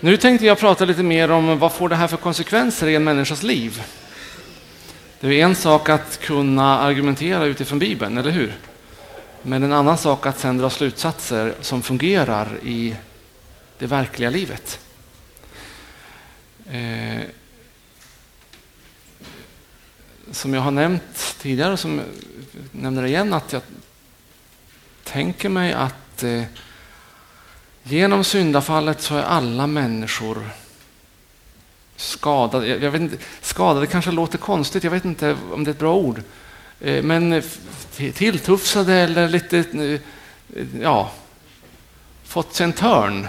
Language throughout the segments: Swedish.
Nu tänkte jag prata lite mer om vad får det här för konsekvenser i en människas liv. Det är en sak att kunna argumentera utifrån Bibeln, eller hur? Men en annan sak att sedan dra slutsatser som fungerar i det verkliga livet. Eh, som jag har nämnt tidigare, och som jag nämner igen, att jag tänker mig att eh, genom syndafallet så är alla människor skadade. Jag vet inte, skadade kanske låter konstigt, jag vet inte om det är ett bra ord. Eh, men tilltufsade eller lite, eh, ja, fått sig en törn.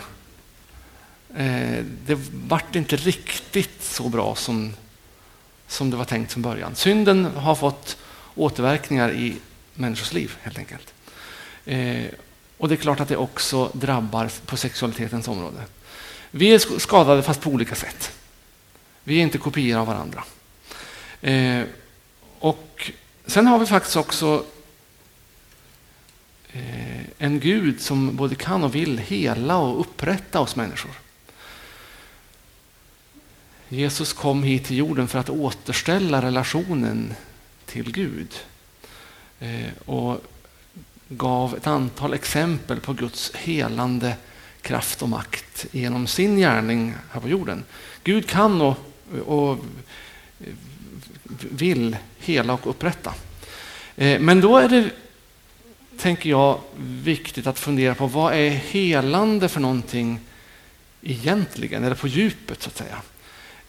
Eh, det vart inte riktigt så bra som, som det var tänkt från början. Synden har fått återverkningar i människors liv helt enkelt. Och det är klart att det också drabbar på sexualitetens område. Vi är skadade fast på olika sätt. Vi är inte kopior av varandra. Eh, och Sen har vi faktiskt också eh, en Gud som både kan och vill hela och upprätta oss människor. Jesus kom hit till jorden för att återställa relationen till Gud eh, och gav ett antal exempel på Guds helande kraft och makt genom sin gärning här på jorden. Gud kan och, och vill hela och upprätta. Eh, men då är det, tänker jag, viktigt att fundera på vad är helande för någonting egentligen, eller på djupet så att säga.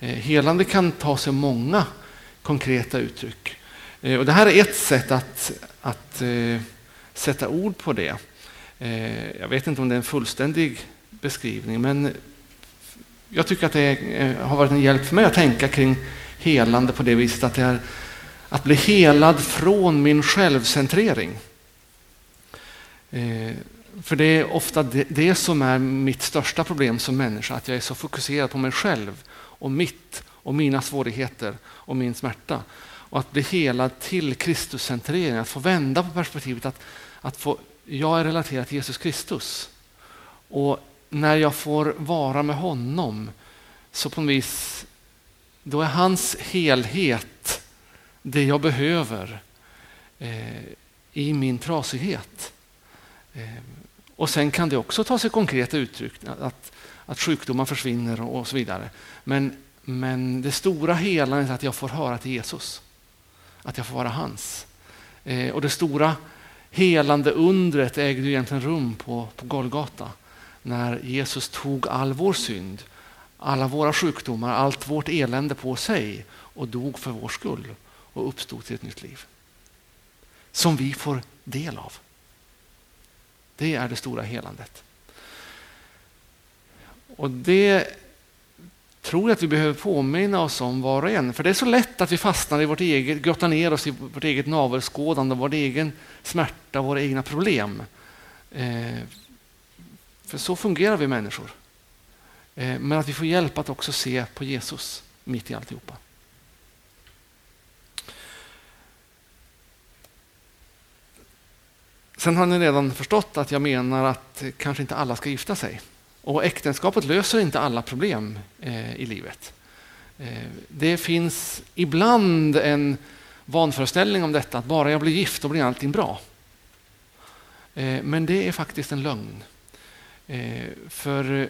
Eh, helande kan ta sig många konkreta uttryck. Eh, och det här är ett sätt att, att sätta ord på det. Eh, jag vet inte om det är en fullständig beskrivning, men jag tycker att det eh, har varit en hjälp för mig att tänka kring helande på det viset att det är att bli helad från min självcentrering. Eh, för det är ofta det, som är mitt största problem som människa, att jag är så fokuserad på mig själv och mitt och mina svårigheter och min smärta. Och att bli helad till Kristuscentrering, att få vända på perspektivet att, att få, jag är relaterad till Jesus Kristus. Och när jag får vara med honom så på något vis, då är hans helhet det jag behöver eh, i min trasighet. Eh, och sen kan det också ta sig konkreta uttryck, att, att sjukdomar försvinner och, och så vidare. Men, men det stora hela är att jag får höra till Jesus, att jag får vara hans. Eh, och det stora helande undret ägde egentligen rum på, på Golgata när Jesus tog all vår synd, alla våra sjukdomar, allt vårt elände på sig och dog för vår skull och uppstod till ett nytt liv. Som vi får del av. Det är det stora helandet. Och det tror jag att vi behöver påminna oss om var och en. För det är så lätt att vi fastnar i vårt eget, grottar ner oss i vårt eget navelskådande, vår egen smärta, våra egna problem. Eh, för så fungerar vi människor. Eh, men att vi får hjälp att också se på Jesus mitt i alltihopa. Sen har ni redan förstått att jag menar att kanske inte alla ska gifta sig. Och äktenskapet löser inte alla problem eh, i livet. Eh, det finns ibland en vanföreställning om detta, att bara jag blir gift då blir allting bra. Eh, men det är faktiskt en lögn. Eh, för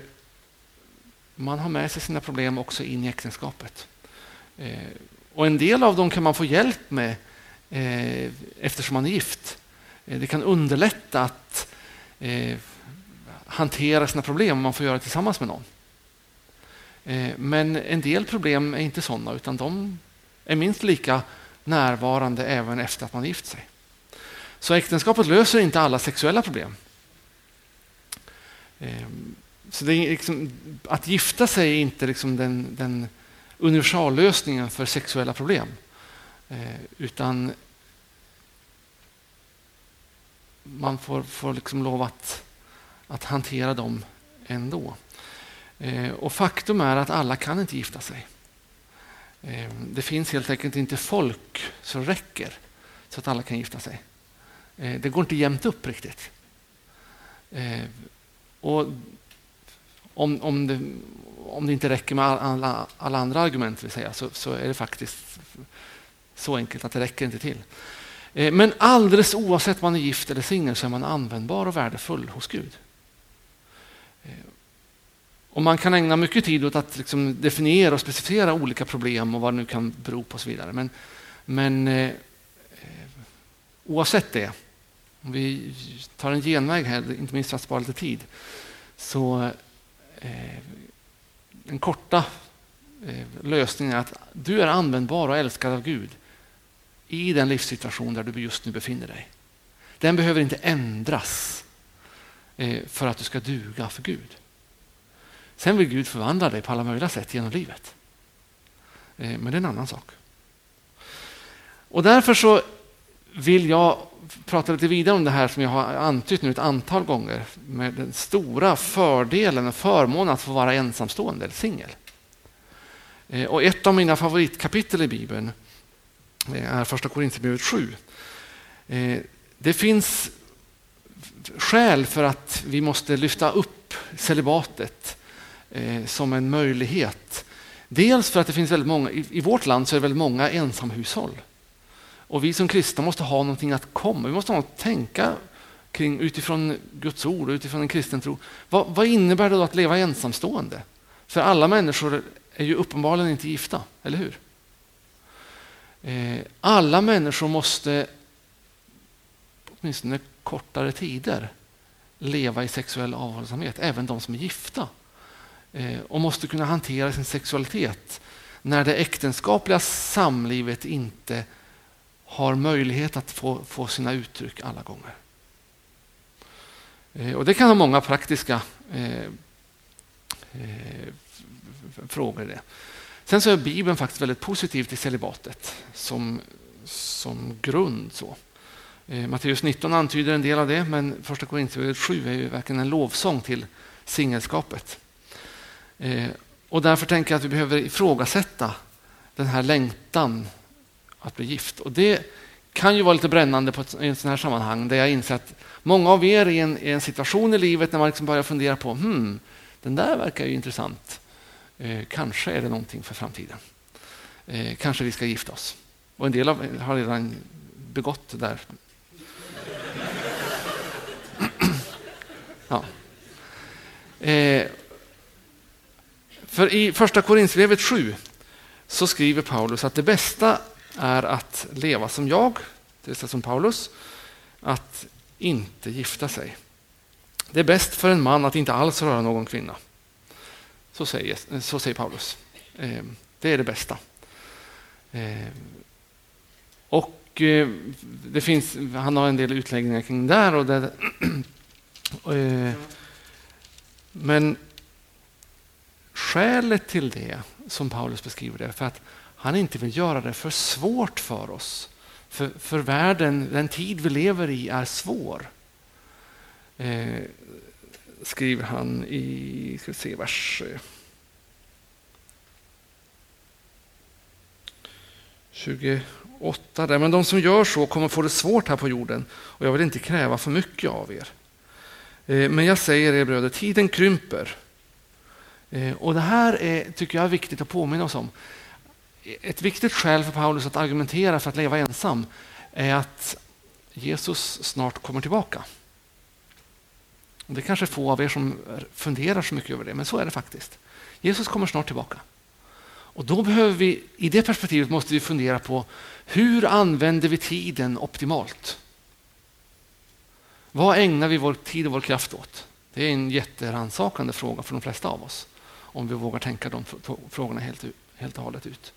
man har med sig sina problem också in i äktenskapet. Eh, och en del av dem kan man få hjälp med eh, eftersom man är gift. Eh, det kan underlätta att eh, hantera sina problem om man får göra det tillsammans med någon. Eh, men en del problem är inte sådana, utan de är minst lika närvarande även efter att man gift sig. Så äktenskapet löser inte alla sexuella problem. Ehm, så det är liksom, att gifta sig är inte liksom den, den universallösningen för sexuella problem. Eh, utan man får, får liksom lov att, att hantera dem ändå. Eh, och faktum är att alla kan inte gifta sig. Eh, det finns helt enkelt inte folk som räcker så att alla kan gifta sig. Eh, det går inte jämnt upp riktigt. Eh, och om, om, det, om det inte räcker med alla, alla andra argument vill säga, så, så, är det faktiskt så enkelt att det räcker inte till. Eh, men alldeles oavsett om man är gift eller singel så är man användbar och värdefull hos Gud. Och Man kan ägna mycket tid åt att liksom definiera och specificera olika problem och vad det nu kan bero på och så vidare. Men, men eh, oavsett det, om vi tar en genväg här, inte minst för att spara lite tid, så eh, den korta eh, lösningen är att du är användbar och älskad av Gud i den livssituation där du just nu befinner dig. Den behöver inte ändras eh, för att du ska duga för Gud. Sen vill Gud förvandla dig på alla möjliga sätt genom livet. Eh, men det är en annan sak. Och därför så vill jag prata lite vidare om det här som jag har antytt nu ett antal gånger med den stora fördelen och förmånen att få vara ensamstående eller singel. Eh, och ett av mina favoritkapitel i Bibeln eh, är första Korinthierbrevet 7. Det finns skäl för att vi måste lyfta upp celibatet Eh, som en möjlighet. Dels för att det finns väldigt många, i vårt land så är det väldigt många ensamhushåll. Och vi som kristna måste ha någonting att komma. Vi måste ha något att tänka kring utifrån Guds ord och utifrån en kristen tro. Vad, vad innebär det då att leva ensamstående? För alla människor är ju uppenbarligen inte gifta, eller hur? Eh, alla människor måste åtminstone kortare tider leva i sexuell avhållsamhet, även de som är gifta. Eh, och måste kunna hantera sin sexualitet när det äktenskapliga samlivet inte har möjlighet att få, få sina uttryck alla gånger. Eh, och Det kan ha många praktiska eh, eh, frågor. Det. Sen så är Bibeln faktiskt väldigt positiv till celibatet som, som grund. Så. Eh, Matteus 19 antyder en del av det, men första Korinthierbrevet 7 är ju verkligen en lovsång till singelskapet. Eh, och därför tänker jag att vi behöver ifrågasätta den här längtan att bli gift. Och Det kan ju vara lite brännande på ett, i ett sådant här sammanhang där jag inser att många av er är i en, i en situation i livet när man liksom börjar fundera på hmm, den där verkar ju intressant. Eh, kanske är det någonting för framtiden. Eh, kanske vi ska gifta oss. Och en del av er har redan begått det där. ja. Eh, för i första Korinthierbrevet 7 så skriver Paulus att det bästa är att leva som jag, det är som Paulus, att inte gifta sig. Det är bäst för en man att inte alls röra någon kvinna. Så säger, så säger Paulus. Eh, det är det bästa. Eh, och eh, det finns, han har en del utläggningar kring där. Och det, men skälet till det, som Paulus beskriver det, för att han inte vill göra det för svårt för oss. För, för världen, den tid vi lever i, är svår. Eh, skriver han i ska se, vers eh, 28. Där. Men de som gör så kommer få det svårt här på jorden och jag vill inte kräva för mycket av er. Eh, men jag säger er bröder, tiden krymper. Eh, och det här är, tycker jag är viktigt att påminna oss om ett viktigt skäl för Paulus att argumentera för att leva ensam är att Jesus snart kommer tillbaka. Det är kanske få av er som funderar så mycket över det, men så är det faktiskt. Jesus kommer snart tillbaka. Och då behöver vi, I det perspektivet måste vi fundera på hur använder vi tiden optimalt? Vad ägnar vi vår tid och vår kraft åt? Det är en jätteransakande fråga för de flesta av oss, om vi vågar tänka de frågorna helt, helt och hållet ut.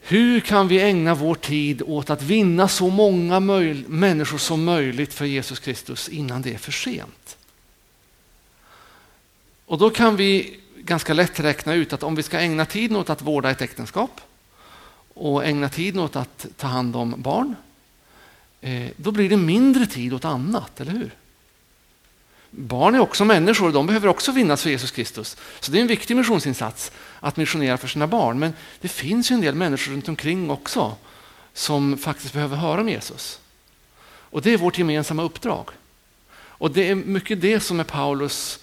Hur kan vi ägna vår tid åt att vinna så många människor som möjligt för Jesus Kristus innan det är för sent? Och då kan vi ganska lätt räkna ut att om vi ska ägna tiden åt att vårda ett äktenskap och ägna tiden åt att ta hand om barn, eh, då blir det mindre tid åt annat, eller hur? Barn är också människor och de behöver också vinnas för Jesus Kristus. Så det är en viktig missionsinsats att missionera för sina barn. Men det finns ju en del människor runt omkring också som faktiskt behöver höra om Jesus. Och det är vårt gemensamma uppdrag. Och det är mycket det som är Paulus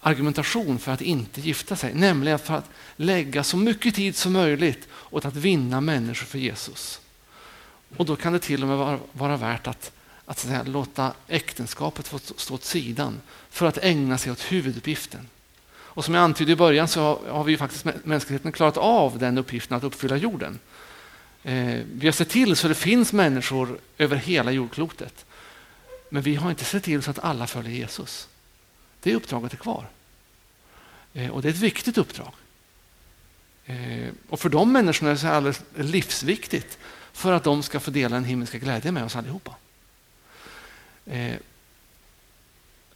argumentation för att inte gifta sig, nämligen för att lägga så mycket tid som möjligt åt att vinna människor för Jesus. Och då kan det till och med vara, vara värt att, att säga, låta äktenskapet få stå åt sidan för att ägna sig åt huvuduppgiften. Och som jag antydde i början så har, har vi faktiskt mänskligheten klarat av den uppgiften att uppfylla jorden. Eh, vi har sett till så det finns människor över hela jordklotet. Men vi har inte sett till så att alla följer Jesus. Det uppdraget är kvar. Eh, och det är ett viktigt uppdrag. Eh, och för de människorna är det alldeles livsviktigt för att de ska få dela den himmelska glädjen med oss allihopa. Eh,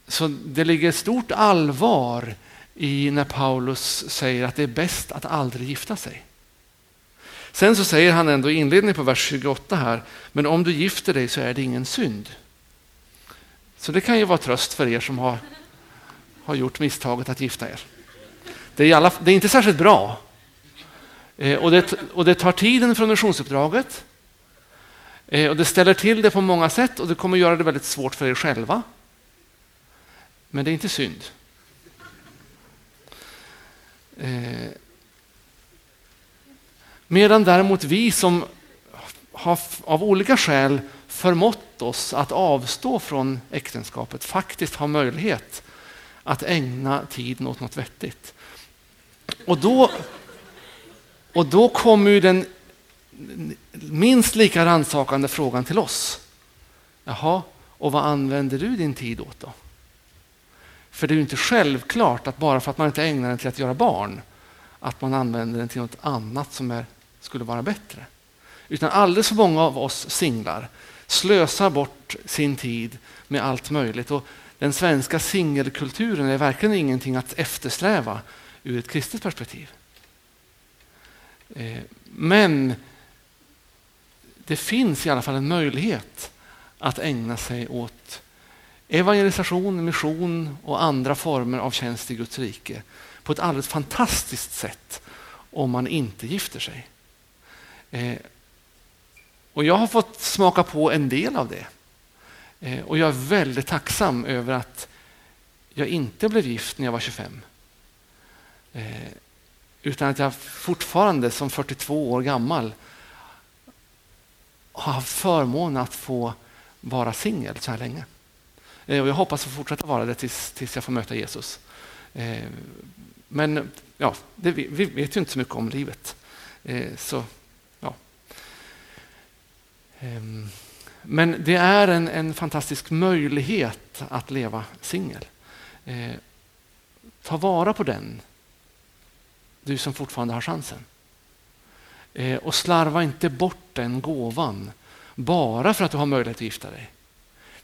så det ligger stort allvar i när Paulus säger att det är bäst att aldrig gifta sig. Sen så säger han ändå i inledningen på vers 28 här, men om du gifter dig så är det ingen synd. Så det kan ju vara tröst för er som har, har gjort misstaget att gifta er. Det är, alla, det är inte särskilt bra. Eh, och, det, och det tar tiden från missionsuppdraget. Eh, och det ställer till det på många sätt och det kommer göra det väldigt svårt för er själva. Men det är inte synd. Eh, medan däremot vi som har av olika skäl förmått oss att avstå från äktenskapet faktiskt har möjlighet att ägna tiden åt något vettigt. Och då, och då kommer ju den minst lika rannsakande frågan till oss. Jaha, och vad använder du din tid åt då? För det är ju inte självklart att bara för att man inte ägnar den till att göra barn, att man använder den till något annat som är, skulle vara bättre. Utan alldeles för många av oss singlar slösar bort sin tid med allt möjligt. Och den svenska singelkulturen är verkligen ingenting att eftersträva ur ett kristet perspektiv. Eh, men det finns i alla fall en möjlighet att ägna sig åt evangelisation, mission och andra former av tjänst i Guds rike på ett alldeles fantastiskt sätt om man inte gifter sig. Eh, och Jag har fått smaka på en del av det. Eh, och jag är väldigt tacksam över att jag inte blev gift när jag var 25. Eh, utan att jag fortfarande som 42 år gammal har haft förmånen att få vara singel så här länge. Eh, och jag hoppas få fortsätta vara det tills, tills jag får möta Jesus. Eh, men ja, det, vi vet ju inte så mycket om livet. Eh, så, ja. Ehm, men det är en, en fantastisk möjlighet att leva singel. Eh, ta vara på den, du som fortfarande har chansen. Eh, och slarva inte bort den gåvan bara för att du har möjlighet att gifta dig.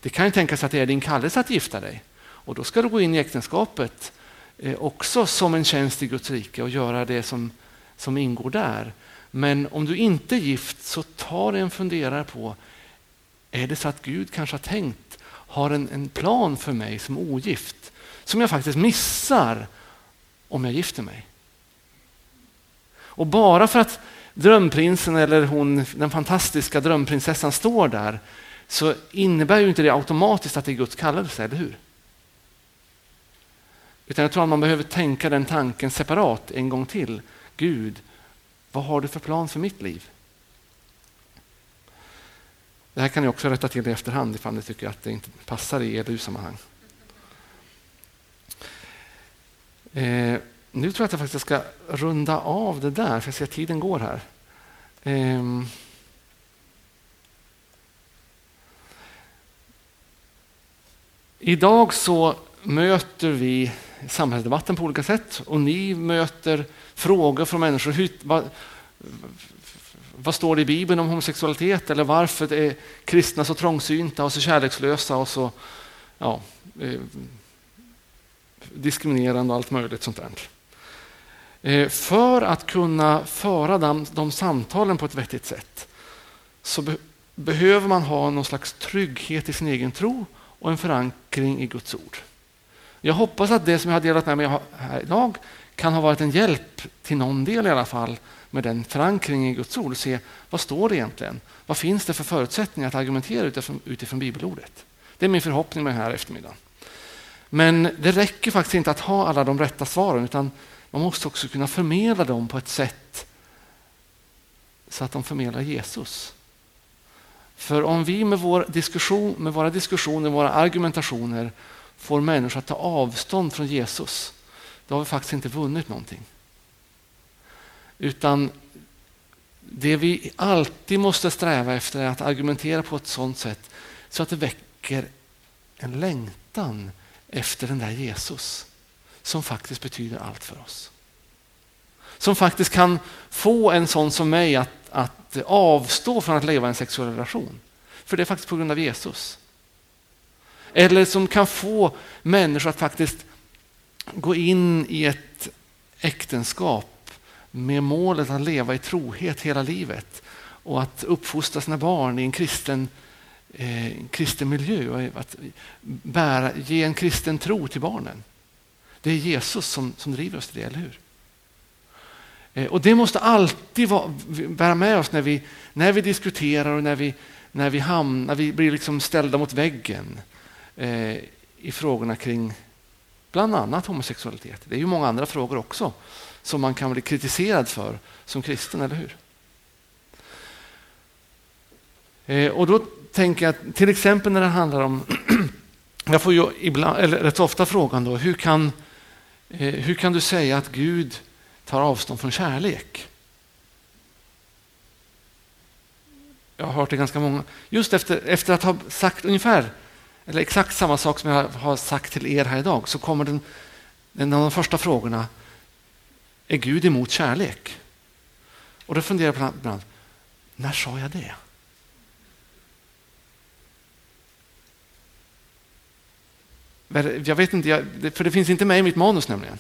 Det kan ju tänkas att det är din kallelse att gifta dig. Och då ska du gå in i äktenskapet eh, också som en tjänst i Guds rike och göra det som, som ingår där. Men om du inte är gift så ta dig en funderare på, är det så att Gud kanske har tänkt, har en, en plan för mig som ogift, som jag faktiskt missar om jag gifter mig? Och bara för att drömprinsen eller hon, den fantastiska drömprinsessan står där så innebär ju inte det automatiskt att det är Guds kallelse, eller hur? Utan jag tror att man behöver tänka den tanken separat en gång till. Gud, vad har du för plan för mitt liv? Det här kan ni också rätta till i efterhand ifall ni tycker att det inte passar i EDU-sammanhang. Eh, nu tror jag att jag faktiskt ska runda av det där, för jag ser att tiden går här. Eh, Idag så möter vi samhällsdebatten på olika sätt och ni möter frågor från människor. Hur, vad, vad står det i Bibeln om homosexualitet? Eller varför är kristna så trångsynta och så kärlekslösa och så ja, eh, diskriminerande och allt möjligt sånt där. Eh, för att kunna föra de, de samtalen på ett vettigt sätt så be, behöver man ha någon slags trygghet i sin egen tro och en förankring i Guds ord. Jag hoppas att det som jag har delat med mig här idag kan ha varit en hjälp till någon del i alla fall med den förankringen i Guds ord. Se vad står det egentligen? Vad finns det för förutsättningar att argumentera utifrån, utifrån bibelordet? Det är min förhoppning med den här eftermiddagen. Men det räcker faktiskt inte att ha alla de rätta svaren utan man måste också kunna förmedla dem på ett sätt så att de förmedlar Jesus. För om vi med, vår diskussion, med våra diskussioner, våra argumentationer får människor att ta avstånd från Jesus, då har vi faktiskt inte vunnit någonting. Utan det vi alltid måste sträva efter är att argumentera på ett sådant sätt så att det väcker en längtan efter den där Jesus som faktiskt betyder allt för oss. Som faktiskt kan få en sån som mig att, att avstå från att leva i en sexuell relation. För det är faktiskt på grund av Jesus. Eller som kan få människor att faktiskt gå in i ett äktenskap med målet att leva i trohet hela livet och att uppfostra sina barn i en kristen, eh, kristen miljö och att bära, ge en kristen tro till barnen. Det är Jesus som, som driver oss till det, eller hur? Eh, och det måste alltid vara, bära med oss när vi, när vi diskuterar och när vi, när vi, hamnar, när vi blir liksom ställda mot väggen eh, i frågorna kring bland annat homosexualitet. Det är ju många andra frågor också som man kan bli kritiserad för som kristen, eller hur? Eh, och då tänker jag till exempel när det handlar om, jag får ju ibland, eller rätt ofta frågan då, hur kan, eh, Eh, hur kan du säga att Gud tar avstånd från kärlek? Jag har hört det ganska många. Just efter, efter att ha sagt ungefär, eller exakt samma sak som jag har sagt till er här idag, så kommer den, en av de första frågorna. Är Gud emot kärlek? Och då funderar jag ibland, när sa jag det? Jag vet inte, för det finns inte med i mitt manus nämligen.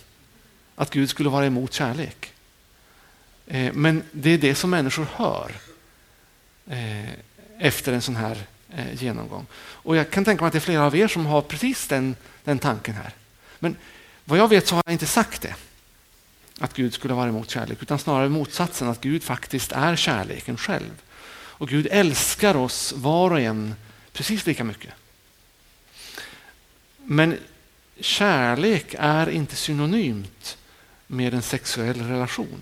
Att Gud skulle vara emot kärlek. Eh, men det är det som människor hör eh, efter en sån här eh, genomgång. Och jag kan tänka mig att det är flera av er som har precis den, den tanken här. Men vad jag vet så har jag inte sagt det att Gud skulle vara emot kärlek, utan snarare motsatsen, att Gud faktiskt är kärleken själv. Och Gud älskar oss var och en precis lika mycket. Men kärlek är inte synonymt med en sexuell relation.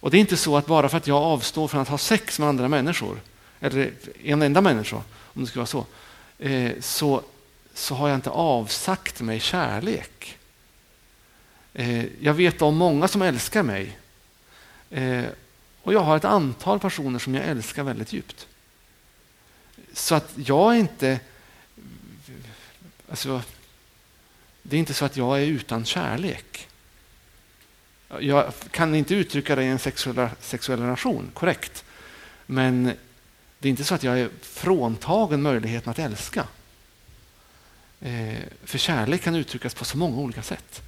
Och Det är inte så att bara för att jag avstår från att ha sex med andra människor, eller en enda människa, om det skulle vara så, eh, så, så har jag inte avsagt mig kärlek. Eh, jag vet om många som älskar mig. Eh, och jag har ett antal personer som jag älskar väldigt djupt. Så att jag är inte... Alltså, det är inte så att jag är utan kärlek. Jag kan inte uttrycka det i en sexuell, sexuell relation, korrekt. Men det är inte så att jag är fråntagen möjligheten att älska. Eh, för kärlek kan uttryckas på så många olika sätt.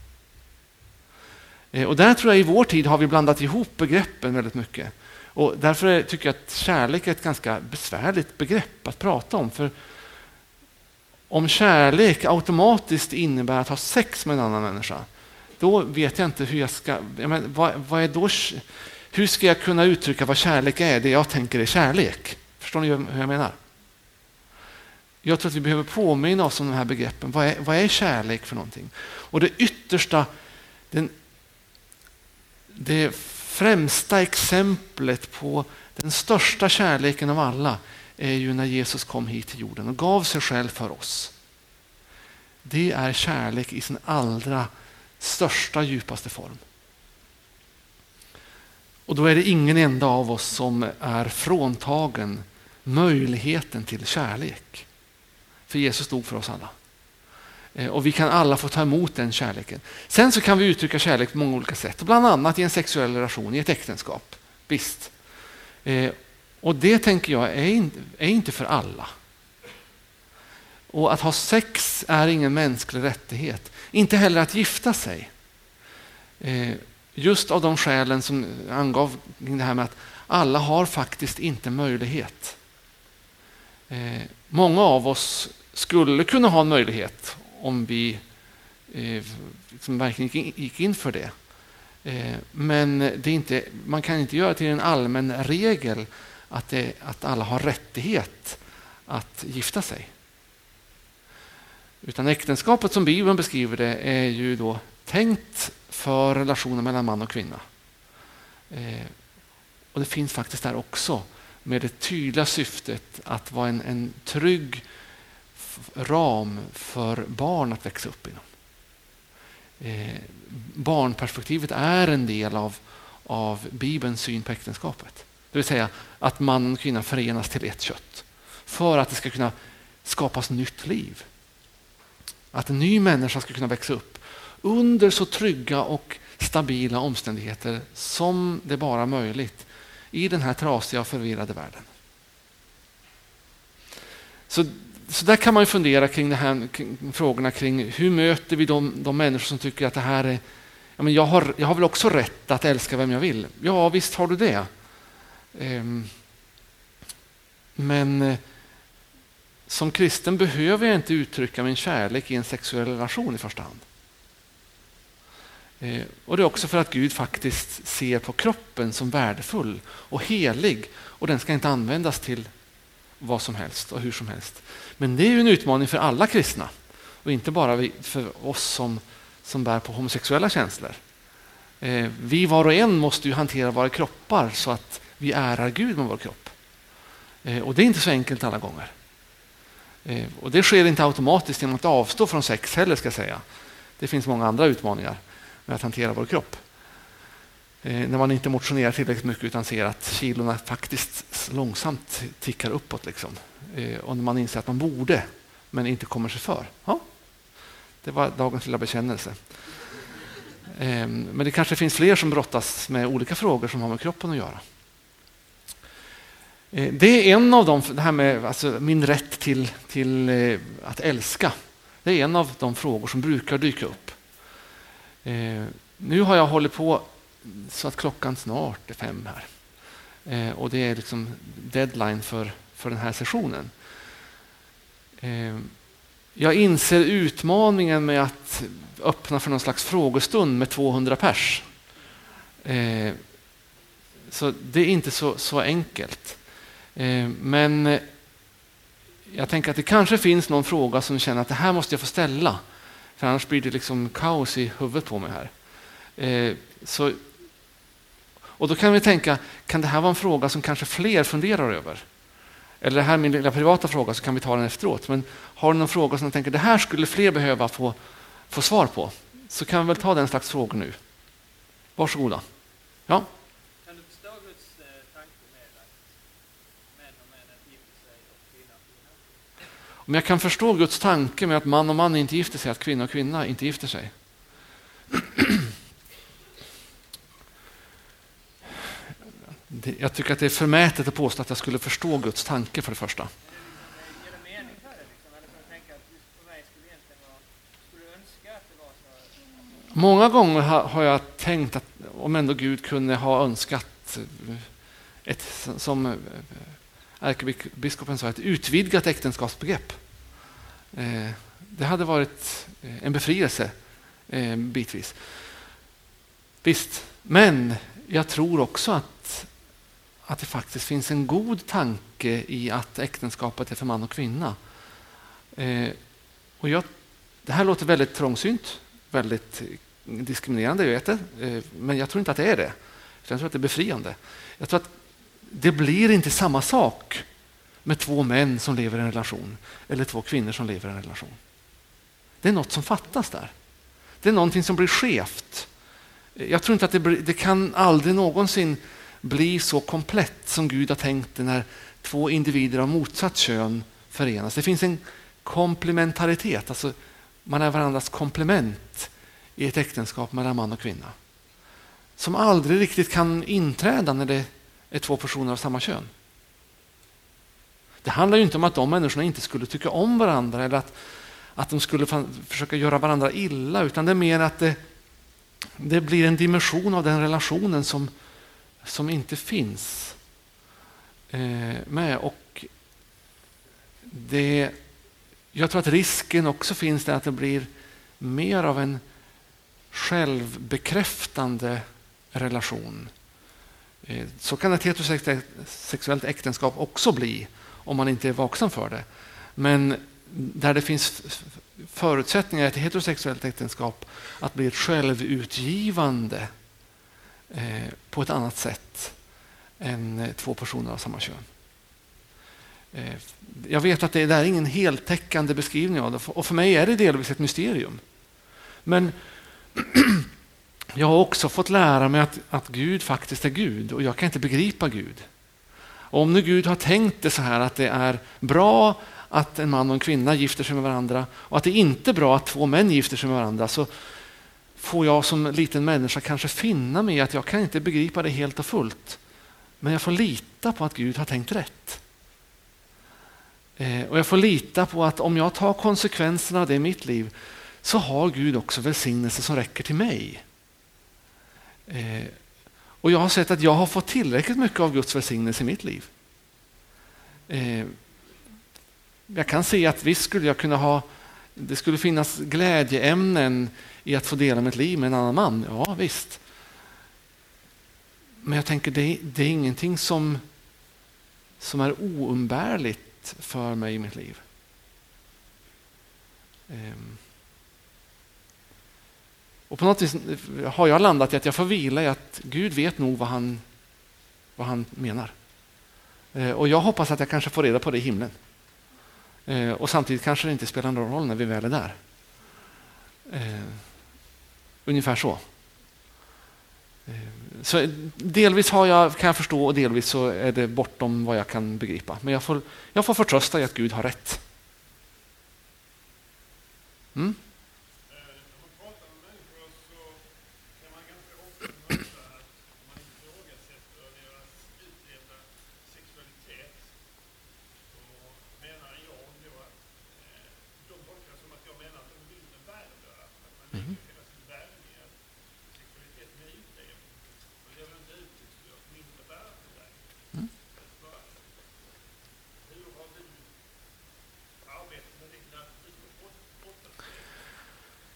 Eh, och där tror jag i vår tid har vi blandat ihop begreppen väldigt mycket. Och därför tycker jag att kärlek är ett ganska besvärligt begrepp att prata om. För om kärlek automatiskt innebär att ha sex med en annan människa, då vet jag inte hur jag ska... Jag menar, vad, vad, är då, hur ska jag kunna uttrycka vad kärlek är, det jag tänker är kärlek? Förstår ni hur jag menar? Jag tror att vi behöver påminna oss om de här begreppen. Vad är, vad är kärlek för någonting? Och det yttersta, den det främsta exemplet på den största kärleken av alla är ju när Jesus kom hit till jorden och gav sig själv för oss. Det är kärlek i sin allra största, djupaste form. Och då är det ingen enda av oss som är fråntagen möjligheten till kärlek. För Jesus dog för oss alla. Eh, och vi kan alla få ta emot den kärleken. Sen så kan vi uttrycka kärlek på många olika sätt, bland annat i en sexuell relation, i ett äktenskap. Visst. Eh, och det tänker jag är inte för alla. Och att ha sex är ingen mänsklig rättighet. Inte heller att gifta sig. Eh, just av de skälen som angav det här med att alla har faktiskt inte möjlighet. Eh, många av oss skulle kunna ha en möjlighet om vi liksom verkligen gick in för det. Men det är inte, man kan inte göra till en allmän regel att, det, att alla har rättighet att gifta sig. Utan äktenskapet som Bibeln beskriver det är ju då tänkt för relationen mellan man och kvinna. Eh, och det finns faktiskt där också med det tydliga syftet att vara en, en trygg ram för barn att växa upp inom. Eh, barnperspektivet är en del av, av Bibelns syn på äktenskapet. Det vill säga att man och kvinna förenas till ett kött för att det ska kunna skapas nytt liv. Att en ny människa ska kunna växa upp under så trygga och stabila omständigheter som det bara är möjligt i den här trasiga och förvirrade världen. Så, så där kan man fundera kring, det här, kring frågorna kring hur möter vi de, de människor som tycker att det här är ja, men jag, har, jag har väl också rätt att älska vem jag vill. Ja, visst har du det. Ehm, men eh, som kristen behöver jag inte uttrycka min kärlek i en sexuell relation i första hand. Eh, och Det är också för att Gud faktiskt ser på kroppen som värdefull och helig och den ska inte användas till vad som helst och hur som helst. Men det är ju en utmaning för alla kristna och inte bara för oss som, som bär på homosexuella känslor. Eh, vi var och en måste ju hantera våra kroppar så att vi ärar Gud med vår kropp. Eh, och det är inte så enkelt alla gånger. Eh, och det sker inte automatiskt genom att avstå från sex heller ska jag säga. Det finns många andra utmaningar med att hantera vår kropp. Eh, när man inte motionerar tillräckligt mycket utan ser att kilorna faktiskt långsamt tickar uppåt. Liksom. Och när man inser att man borde, men inte kommer sig för. Ja, det var dagens lilla bekännelse. Men det kanske finns fler som brottas med olika frågor som har med kroppen att göra. Eh, det är en av de, det här med alltså, min rätt till, till eh, att älska. Det är en av de frågor som brukar dyka upp. Eh, nu har jag hållit på så att klockan snart är fem här. Och det är liksom deadline för, för den här sessionen. Jag inser utmaningen med att öppna för någon slags frågestund med 200 pers. Så det är inte så, så enkelt. Eh, men eh, jag tänker att det kanske finns någon fråga som känner att det här måste jag få ställa. För annars blir det liksom kaos i huvudet på mig här. Eh, så, och då kan vi tänka, kan det här vara en fråga som kanske fler funderar över? Eller det här är min lilla privata fråga så kan vi ta den efteråt. Men har du någon fråga som du tänker, det här skulle fler behöva få, få svar på? Så kan vi väl ta den slags frågor nu. Varsågoda. Ja? Om jag kan förstå Guds tanke med att man och man inte gifter sig, att kvinna och kvinna inte gifter sig. Jag tycker att det är förmätet att påstå att jag skulle förstå Guds tanke för det första. Många gånger har jag tänkt att om ändå Gud kunde ha önskat ett, som ärkebiskopen sa, ett utvidgat äktenskapsbegrepp. Eh, det hade varit eh, en befrielse eh, bitvis. Visst, men jag tror också att, att det faktiskt finns en god tanke i att äktenskapet är för man och kvinna. Och jag, det här låter väldigt trångsynt, väldigt diskriminerande, jag vet det, men jag tror inte att det är det. Jag tror att det är befriande. Jag tror att det blir inte samma sak med två män som lever i en relation eller två kvinnor som lever i en relation. Det är något som fattas där. Det är någonting som blir skevt. Jag tror inte att det, blir, det kan aldrig någonsin bli så komplett som Gud har tänkt det när två individer av motsatt kön förenas. Det finns en komplementaritet, alltså man är varandras komplement i ett äktenskap mellan man och kvinna. Som aldrig riktigt kan inträda när det är två personer av samma kön. Det handlar ju inte om att de människorna inte skulle tycka om varandra eller att, att de skulle försöka göra varandra illa, utan det är mer att det, det blir en dimension av den relationen som, som inte finns eh, med. Och det, jag tror att risken också finns där att det blir mer av en självbekräftande relation Eh, Eh, så kan ett heterosexuellt äktenskap också bli om man inte är vaksam för det. Men där det finns förutsättningar i ett heterosexuellt äktenskap att bli ett självutgivande eh, på ett annat sätt än eh, två personer av samma kön. Eh, jag vet att det är ingen heltäckande beskrivning av det och för mig är det delvis ett mysterium. Men jag har också fått lära mig att, att Gud faktiskt är Gud och jag kan inte begripa Gud. Och om nu Gud har tänkt det så här att det är bra att en man och en kvinna gifter sig med varandra och att det inte är bra att två män gifter sig med varandra så får jag som liten människa kanske finna mig i att jag kan inte begripa det helt och fullt. Men jag får lita på att Gud har tänkt rätt. Eh, och jag får lita på att om jag tar konsekvenserna av det i mitt liv så har Gud också välsignelse som räcker till mig. Eh, och jag har sett att jag har fått tillräckligt mycket av Guds välsignelse i mitt liv. Eh, jag kan se att visst skulle jag kunna ha, det skulle finnas glädjeämnen i att få dela mitt liv med en annan man. Ja, visst. Men jag tänker det, det är ingenting som, som är oumbärligt för mig i mitt liv. Eh, och på något vis har jag landat i att jag får vila i att Gud vet nog vad han, vad han menar. Eh, och jag hoppas att jag kanske får reda på det i himlen. Eh, och samtidigt kanske det inte spelar någon roll när vi väl är där. Eh, ungefär så. Så delvis har jag, kan jag förstå och delvis så är det bortom vad jag kan begripa. Men jag får, jag får förtrösta i att Gud har rätt. Mm?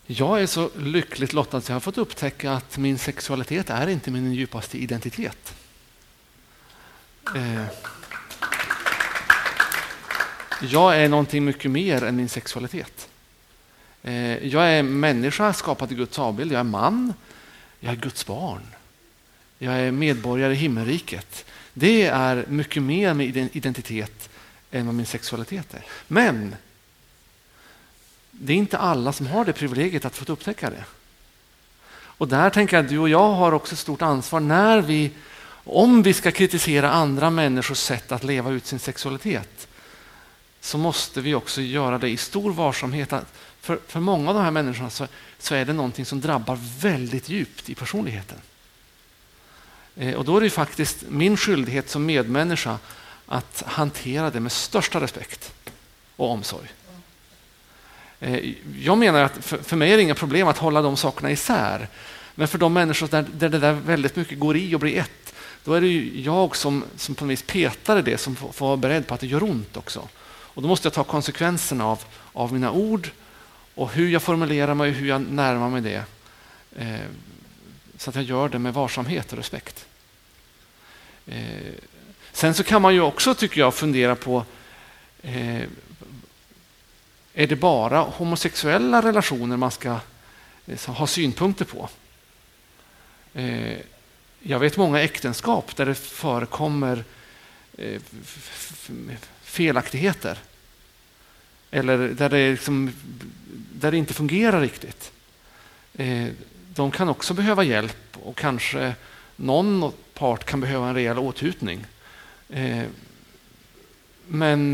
Jag är så lyckligt lottad att jag har fått upptäcka att min sexualitet är inte min djupaste identitet. Eh, jag är någonting mycket mer än min sexualitet. Eh, jag är människa skapad i Guds avbild. Jag är man. Jag är Guds barn. Jag är medborgare i himmelriket. Det är mycket mer min identitet än vad min sexualitet är. Men det är inte alla som har det privilegiet att få upptäcka det. Och där tänker jag att du och jag har också ett stort ansvar när vi, om vi ska kritisera andra människors sätt att leva ut sin sexualitet, så måste vi också göra det i stor varsamhet. För, för många av de här människorna så, så är det någonting som drabbar väldigt djupt i personligheten. Eh, och då är det faktiskt min skyldighet som medmänniska att hantera det med största respekt och omsorg. Eh, jag menar att för, för mig är det inga problem att hålla de sakerna isär. Men för de människor där, där det där väldigt mycket går i och blir ett, då är det ju jag som, som på något vis petar i det som får, får vara beredd på att det gör ont också. Och då måste jag ta konsekvenserna av, av mina ord och hur jag formulerar mig och hur jag närmar mig det. Eh, så att jag gör det med varsamhet och respekt. Eh, sen så kan man ju också, tycker jag, fundera på eh, är det bara homosexuella relationer man ska eh, ha synpunkter på? Eh, jag vet många äktenskap där det förekommer eh, felaktigheter. Eller där det, liksom, där det inte fungerar riktigt. De kan också behöva hjälp och kanske någon part kan behöva en rejäl åthutning. Men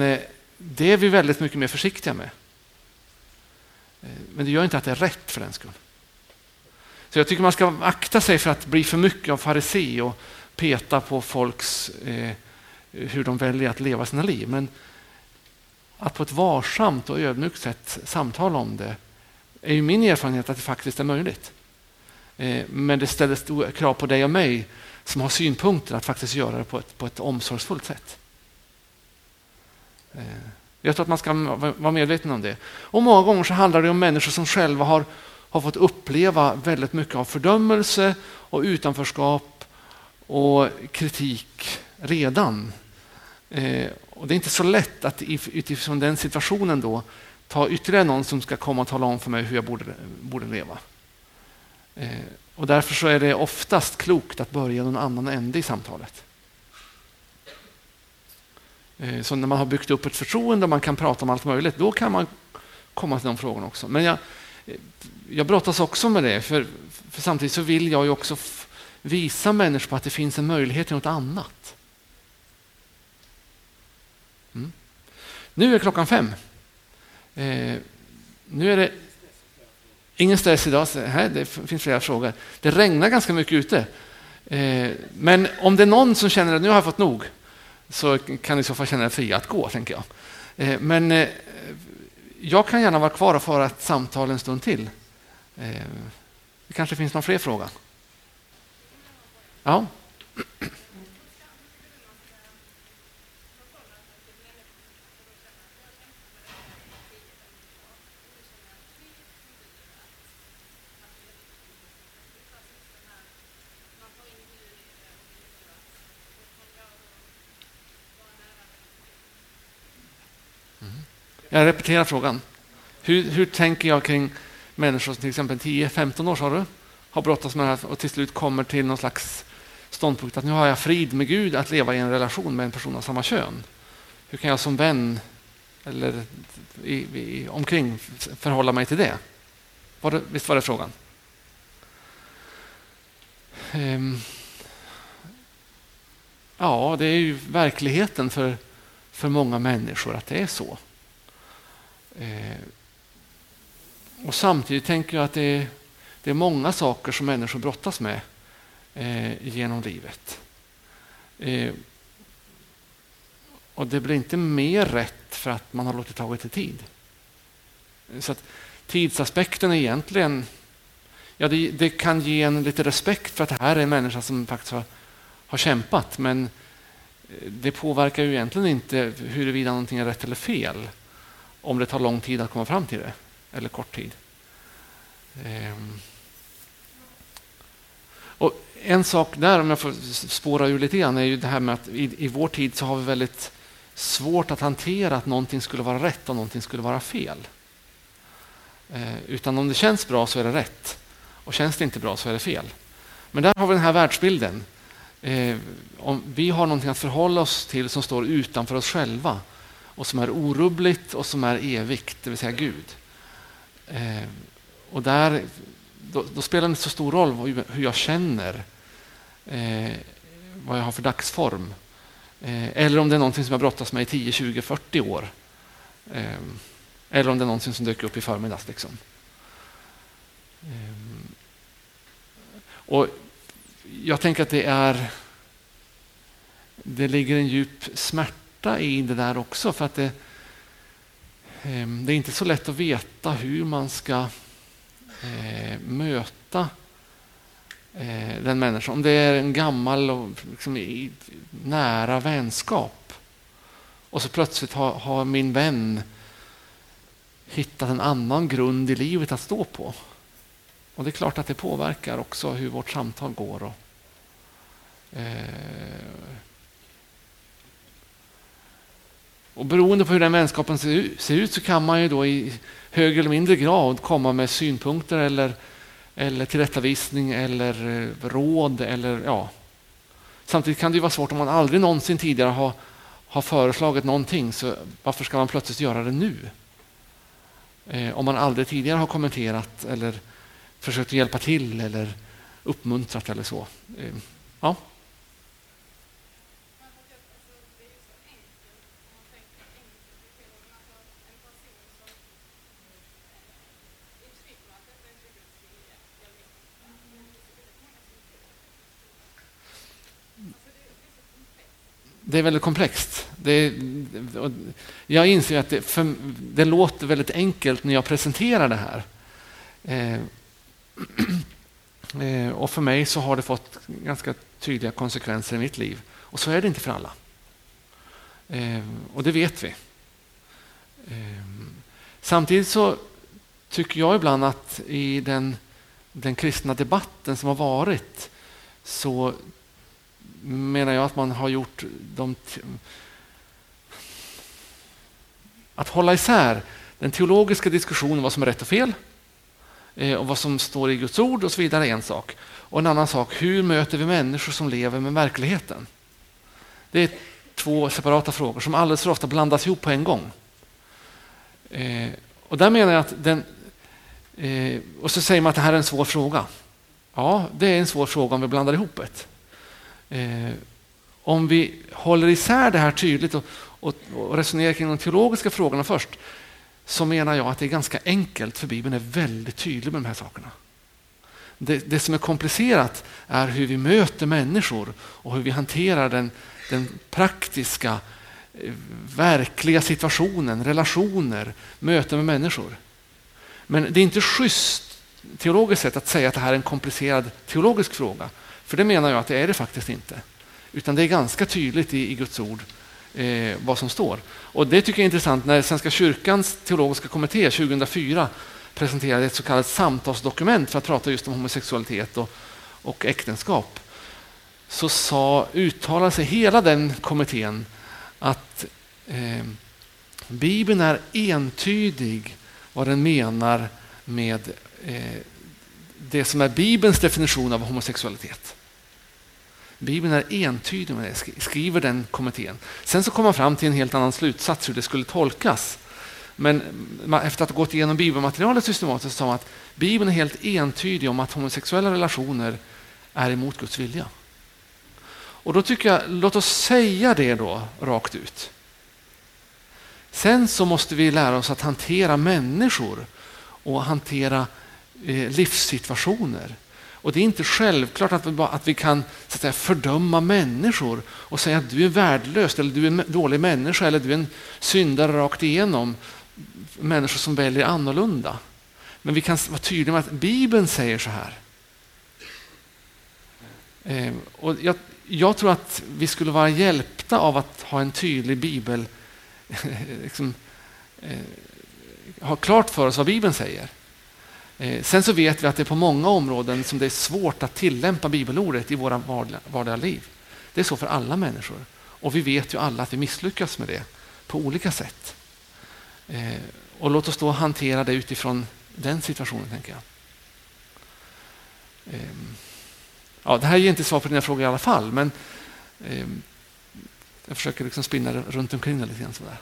det är vi väldigt mycket mer försiktiga med. Eh, men det gör inte att det är rätt för den skull. Så jag tycker man ska akta sig för att bli för mycket av farisé och peta på folks eh, hur de väljer att leva sina liv. Men att på ett varsamt och ödmjukt sätt samtala om det är ju min erfarenhet att det faktiskt är möjligt. Eh, men det ställer stora krav på dig och mig som har synpunkter att faktiskt göra det på ett, på ett omsorgsfullt sätt. Eh. Jag tror att man ska vara medveten om det. Och Många gånger så handlar det om människor som själva har, har fått uppleva väldigt mycket av fördömelse och utanförskap och kritik redan. Eh, och Det är inte så lätt att utifrån den situationen då ta ytterligare någon som ska komma och tala om för mig hur jag borde, borde leva. Eh, och därför så är det oftast klokt att börja någon annan ände i samtalet. Eh, så när man har byggt upp ett förtroende och man kan prata om allt möjligt, då kan man komma till de frågorna också. Men jag, eh, jag brottas också med det, för, för samtidigt så vill jag ju också visa människor på att det finns en möjlighet till något annat. Mm. Nu är klockan fem. Eh, nu är det ingen stress idag. Här, det finns flera frågor. Det regnar ganska mycket ute. Eh, men om det är någon som känner att nu har jag fått nog så kan ni i så fall känna er fria att gå, tänker jag. Eh, men eh, jag kan gärna vara kvar och föra ett samtal en stund till. Eh, det kanske finns någon fler fråga? Ja. Jag repeterar frågan. Hur, hur tänker jag kring människor som till exempel 10-15 år sa du, har brottats med det här och till slut kommer till någon slags ståndpunkt att nu har jag frid med Gud att leva i en relation med en person av samma kön. Hur kan jag som vän eller i, i, omkring förhålla mig till det? Var det visst var det frågan? Um, ja, det är ju verkligheten för, för många människor att det är så. Eh, och samtidigt tänker jag att det är, det är många saker som människor brottas med eh, genom livet. Eh, och det blir inte mer rätt för att man har låtit ta lite tid. Så att tidsaspekten är egentligen, ja det, det, kan ge en lite respekt för att det här är en människa som faktiskt har, har kämpat, men eh, det påverkar ju egentligen inte huruvida någonting är rätt eller fel om det tar lång tid att komma fram till det, eller kort tid. Ehm. Och en sak där, om jag får spåra ur lite grann, är ju det här med att i, i vår tid så har vi väldigt svårt att hantera att någonting skulle vara rätt och någonting skulle vara fel. Eh, utan om det känns bra så är det rätt och känns det inte bra så är det fel. Men där har vi den här världsbilden. Eh, om vi har någonting att förhålla oss till som står utanför oss själva och som är orubbligt och som är evigt, det vill säga Gud. Eh, och där, då, då, spelar det inte så stor roll hur jag känner, eh, vad jag har för dagsform. Eh, eller om det är någonting som jag brottas med i 10, 20, 40 år. Eh, eller om det är någonting som dyker upp i förmiddags. Liksom. Eh, och jag tänker att det är det ligger en djup smärta smärta i det där också. För att det, ehm, det är inte så lätt att veta hur man ska eh, möta eh, den människan. Om det är en gammal och liksom, nära vänskap och så plötsligt har, har min vän hittat en annan grund i livet att stå på. Och det är klart att det påverkar också hur vårt samtal går. Och, eh, Och beroende på hur den vänskapen ser ut så kan man ju då i högre eller mindre grad komma med synpunkter eller, eller tillrättavisning eller eh, råd. Eller, ja. Samtidigt kan det vara svårt om man aldrig någonsin tidigare har, har föreslagit någonting. Så varför ska man plötsligt göra det nu? Eh, om man aldrig tidigare har kommenterat eller försökt hjälpa till eller uppmuntrat eller så. Eh, ja. Det är väldigt komplext. Det, jag inser att det, för, det, låter väldigt enkelt när jag presenterar det här. Eh, eh, och för mig så har det fått ganska tydliga konsekvenser i mitt liv. Och så är det inte för alla. Eh, och det vet vi. Eh, samtidigt så tycker jag ibland att i den, den kristna debatten som har varit så menar jag att man har gjort de... Att hålla isär Den teologiska diskussionen vad som är rätt och fel eh, och vad som står i Guds ord och så vidare är en sak. Och en annan sak, hur möter vi människor som lever med verkligheten? Det är två separata frågor som alldeles för ofta blandas ihop på en gång. Eh, och där menar jag att den... Eh, och så säger man att det här är en svår fråga. Ja, det är en svår fråga om vi blandar ihop det. Eh, om vi håller isär det här tydligt och, och, och resonerar kring de teologiska frågorna först så menar jag att det är ganska enkelt för Bibeln är väldigt tydlig med de här sakerna. Det, det, som är komplicerat är hur vi möter människor och hur vi hanterar den, den praktiska, eh, verkliga situationen, relationer, möten med människor. Men det är inte schysst teologiskt sett att säga att det här är en komplicerad teologisk fråga. För det menar jag att det är det faktiskt inte. Utan det är ganska tydligt i, i Guds ord eh, vad som står. Och Det tycker jag är intressant när Svenska kyrkans teologiska kommitté 2004 presenterade ett så kallat samtalsdokument för att prata just om homosexualitet och, och äktenskap. Så sa, uttalade sig hela den kommittén att eh, Bibeln är entydig vad den menar med eh, det som är Bibelns definition av homosexualitet. Bibeln är entydig med det, skriver den kommittén. Sen så kom man fram till en helt annan slutsats hur det skulle tolkas. Men efter att ha gått igenom bibelmaterialet systematiskt sa man att Bibeln är helt entydig om att homosexuella relationer är emot Guds vilja. Och då tycker jag, låt oss säga det då rakt ut. Sen så måste vi lära oss att hantera människor och hantera eh, livssituationer och Det är inte självklart att vi, bara, att vi kan så att säga, fördöma människor och säga att du är värdelös, eller du är en dålig människa eller du är en syndare rakt igenom. Människor som väljer annorlunda. Men vi kan vara tydliga med att Bibeln säger så här. Eh, och jag, jag, tror att vi skulle vara hjälpta av att ha en tydlig bibel, liksom, eh, ha klart för oss vad Bibeln säger. Eh, sen så vet vi att det är på många områden som det är svårt att tillämpa bibelordet i våra vardagliga liv. Det är så för alla människor. Och vi vet ju alla att vi misslyckas med det på olika sätt. Eh, och låt oss då hantera det utifrån den situationen, tänker jag. Eh, ja, det här ger inte svar på dina frågor i alla fall, men jag försöker liksom spinna runt omkring det lite grann. Sådär.